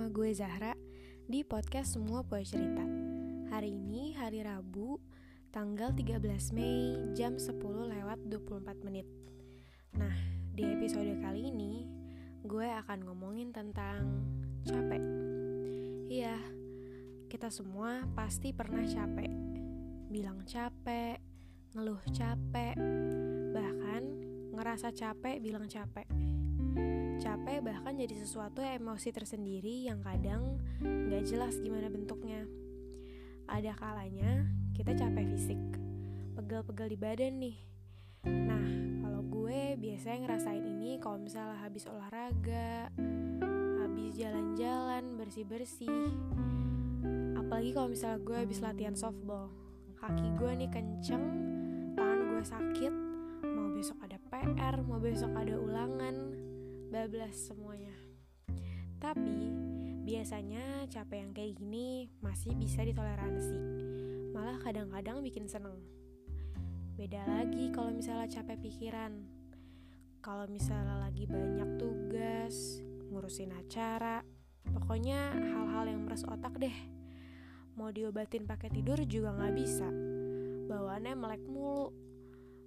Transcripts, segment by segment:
sama gue Zahra di podcast Semua Poe Cerita. Hari ini hari Rabu, tanggal 13 Mei jam 10 lewat 24 menit. Nah, di episode kali ini gue akan ngomongin tentang capek. Iya, kita semua pasti pernah capek. Bilang capek, ngeluh capek, bahkan ngerasa capek bilang capek capek bahkan jadi sesuatu emosi tersendiri yang kadang gak jelas gimana bentuknya. Ada kalanya kita capek fisik, pegel-pegel di badan nih. Nah, kalau gue biasanya ngerasain ini kalau misalnya habis olahraga, habis jalan-jalan, bersih-bersih. Apalagi kalau misalnya gue habis latihan softball. Kaki gue nih kenceng, tangan gue sakit, mau besok ada PR, mau besok ada ulangan, bablas semuanya. Tapi biasanya capek yang kayak gini masih bisa ditoleransi. Malah kadang-kadang bikin seneng. Beda lagi kalau misalnya capek pikiran. Kalau misalnya lagi banyak tugas, ngurusin acara, pokoknya hal-hal yang meres otak deh. Mau diobatin pakai tidur juga nggak bisa. Bawaannya melek mulu,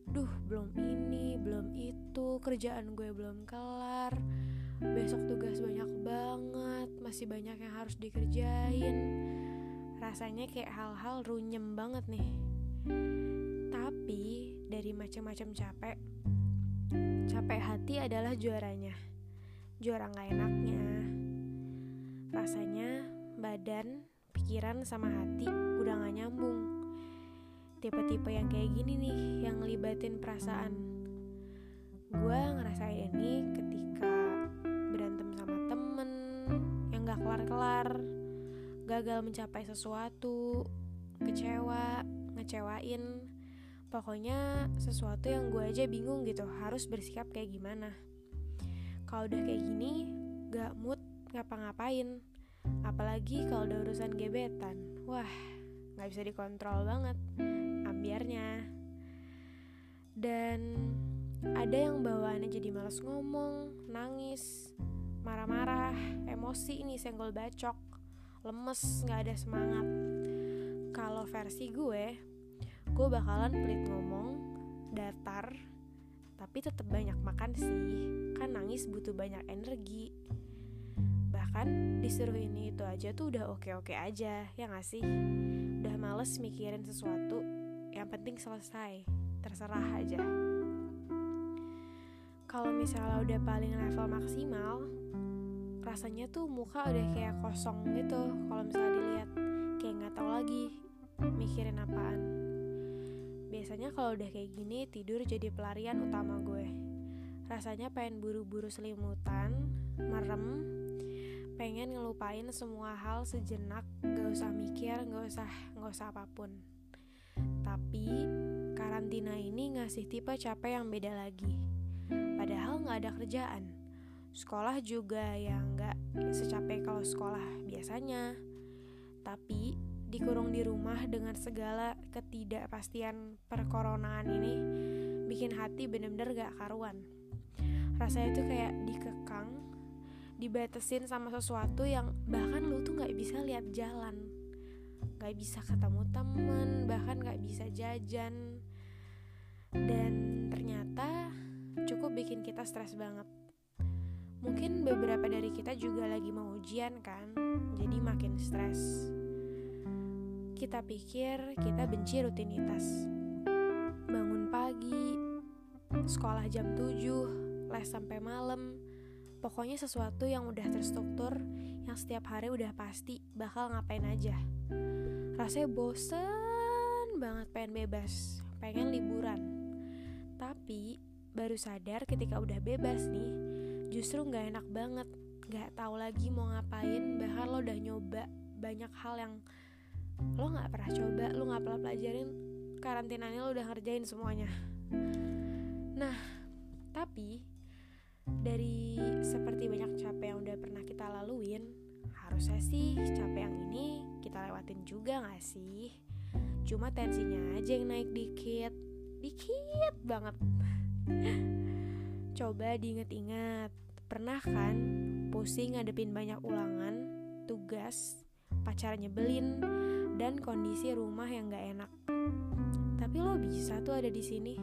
duh belum ini belum itu kerjaan gue belum kelar. Besok tugas banyak banget masih banyak yang harus dikerjain. Rasanya kayak hal-hal runyem banget nih. Tapi dari macam-macam capek capek hati adalah juaranya. Juara nggak enaknya. Rasanya badan pikiran sama hati udah gak nyambung tipe-tipe yang kayak gini nih yang ngelibatin perasaan. Gue ngerasain ini ketika berantem sama temen yang gak kelar-kelar gagal mencapai sesuatu kecewa ngecewain. Pokoknya sesuatu yang gue aja bingung gitu harus bersikap kayak gimana. Kalau udah kayak gini gak mood ngapa-ngapain. Apalagi kalau udah urusan gebetan wah nggak bisa dikontrol banget ambiarnya dan ada yang bawaannya jadi males ngomong, nangis, marah-marah, emosi ini senggol bacok, lemes, nggak ada semangat. Kalau versi gue, gue bakalan pelit ngomong, datar, tapi tetap banyak makan sih, kan nangis butuh banyak energi. Bahkan disuruh ini itu aja tuh udah oke-oke aja, ya gak sih? Udah males mikirin sesuatu, yang penting selesai terserah aja. Kalau misalnya udah paling level maksimal rasanya tuh muka udah kayak kosong gitu. Kalau misalnya dilihat kayak nggak tahu lagi mikirin apaan. Biasanya kalau udah kayak gini tidur jadi pelarian utama gue. Rasanya pengen buru-buru selimutan merem pengen ngelupain semua hal sejenak. Gak usah mikir gak usah gak usah apa pun tapi karantina ini ngasih tipe capek yang beda lagi. Padahal nggak ada kerjaan. Sekolah juga yang nggak secapek kalau sekolah biasanya. Tapi dikurung di rumah dengan segala ketidakpastian perkoronaan ini bikin hati bener-bener gak karuan. Rasanya tuh kayak dikekang, dibatesin sama sesuatu yang bahkan lu tuh gak bisa lihat jalan gak bisa ketemu temen bahkan gak bisa jajan. Dan ternyata cukup bikin kita stres banget. Mungkin beberapa dari kita juga lagi mau ujian kan jadi makin stres. Kita pikir kita benci rutinitas. Bangun pagi sekolah jam 7 les sampai malam. Pokoknya sesuatu yang udah terstruktur yang setiap hari udah pasti bakal ngapain aja rasanya bosen banget pengen bebas pengen liburan. Tapi baru sadar ketika udah bebas nih justru nggak enak banget. Nggak tahu lagi mau ngapain bahkan lo udah nyoba banyak hal yang lo nggak pernah coba lo nggak pernah pelajarin karantinanya lo udah ngerjain semuanya. Nah tapi dari seperti banyak capek yang udah pernah kita laluin harusnya sih capek yang ini kita lewatin juga gak sih? Cuma tensinya aja yang naik dikit Dikit banget Coba diinget-inget Pernah kan pusing ngadepin banyak ulangan tugas, pacar nyebelin, dan kondisi rumah yang gak enak. Tapi lo bisa tuh ada di sini.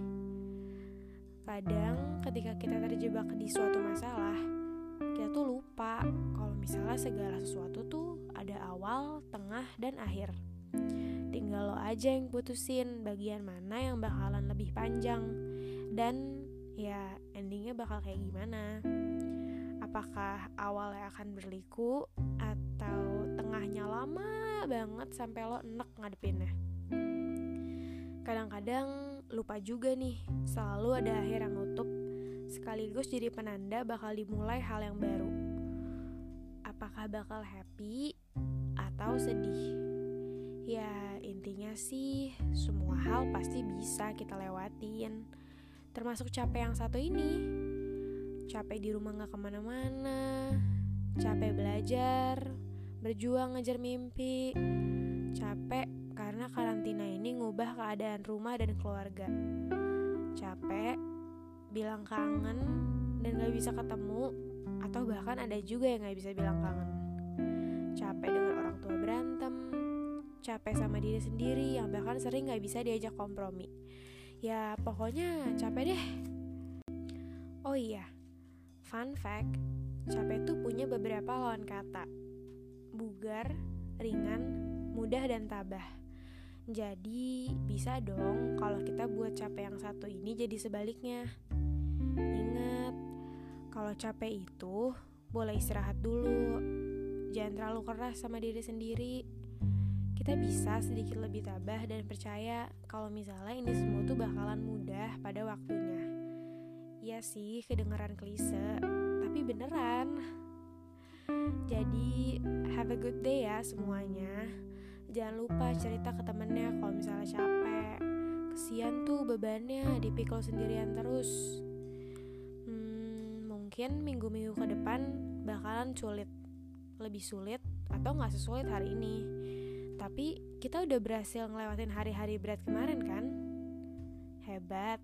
Kadang ketika kita terjebak di suatu masalah, kita tuh lupa misalnya segala sesuatu tuh ada awal, tengah, dan akhir. Tinggal lo aja yang putusin bagian mana yang bakalan lebih panjang dan ya endingnya bakal kayak gimana. Apakah awalnya akan berliku atau tengahnya lama banget sampai lo enek ngadepinnya. Kadang-kadang lupa juga nih, selalu ada akhir yang nutup sekaligus jadi penanda bakal dimulai hal yang baru. Apakah bakal happy atau sedih? Ya, intinya sih semua hal pasti bisa kita lewatin. Termasuk capek yang satu ini. Capek di rumah gak ke mana-mana. Capek belajar, berjuang ngejar mimpi. Capek karena karantina ini ngubah keadaan rumah dan keluarga. Capek, bilang kangen, dan gak bisa ketemu, atau bahkan ada juga yang gak bisa bilang kangen. Capek dengan orang tua berantem, capek sama diri sendiri yang bahkan sering gak bisa diajak kompromi. Ya pokoknya capek deh. Oh iya, fun fact, capek tuh punya beberapa lawan kata. Bugar, ringan, mudah dan tabah. Jadi bisa dong kalau kita buat capek yang satu ini jadi sebaliknya. Kalau capek itu boleh istirahat dulu. Jangan terlalu keras sama diri sendiri. Kita bisa sedikit lebih tabah dan percaya kalau misalnya ini semua tuh bakalan mudah pada waktunya. Iya sih, kedengeran klise, tapi beneran. Jadi, have a good day ya semuanya. Jangan lupa cerita ke temennya kalau misalnya capek. Kesian tuh bebannya dipikul sendirian terus. Mungkin minggu-minggu ke depan bakalan sulit. Lebih sulit atau gak sesulit hari ini. Tapi kita udah berhasil ngelewatin hari-hari berat kemarin kan? Hebat.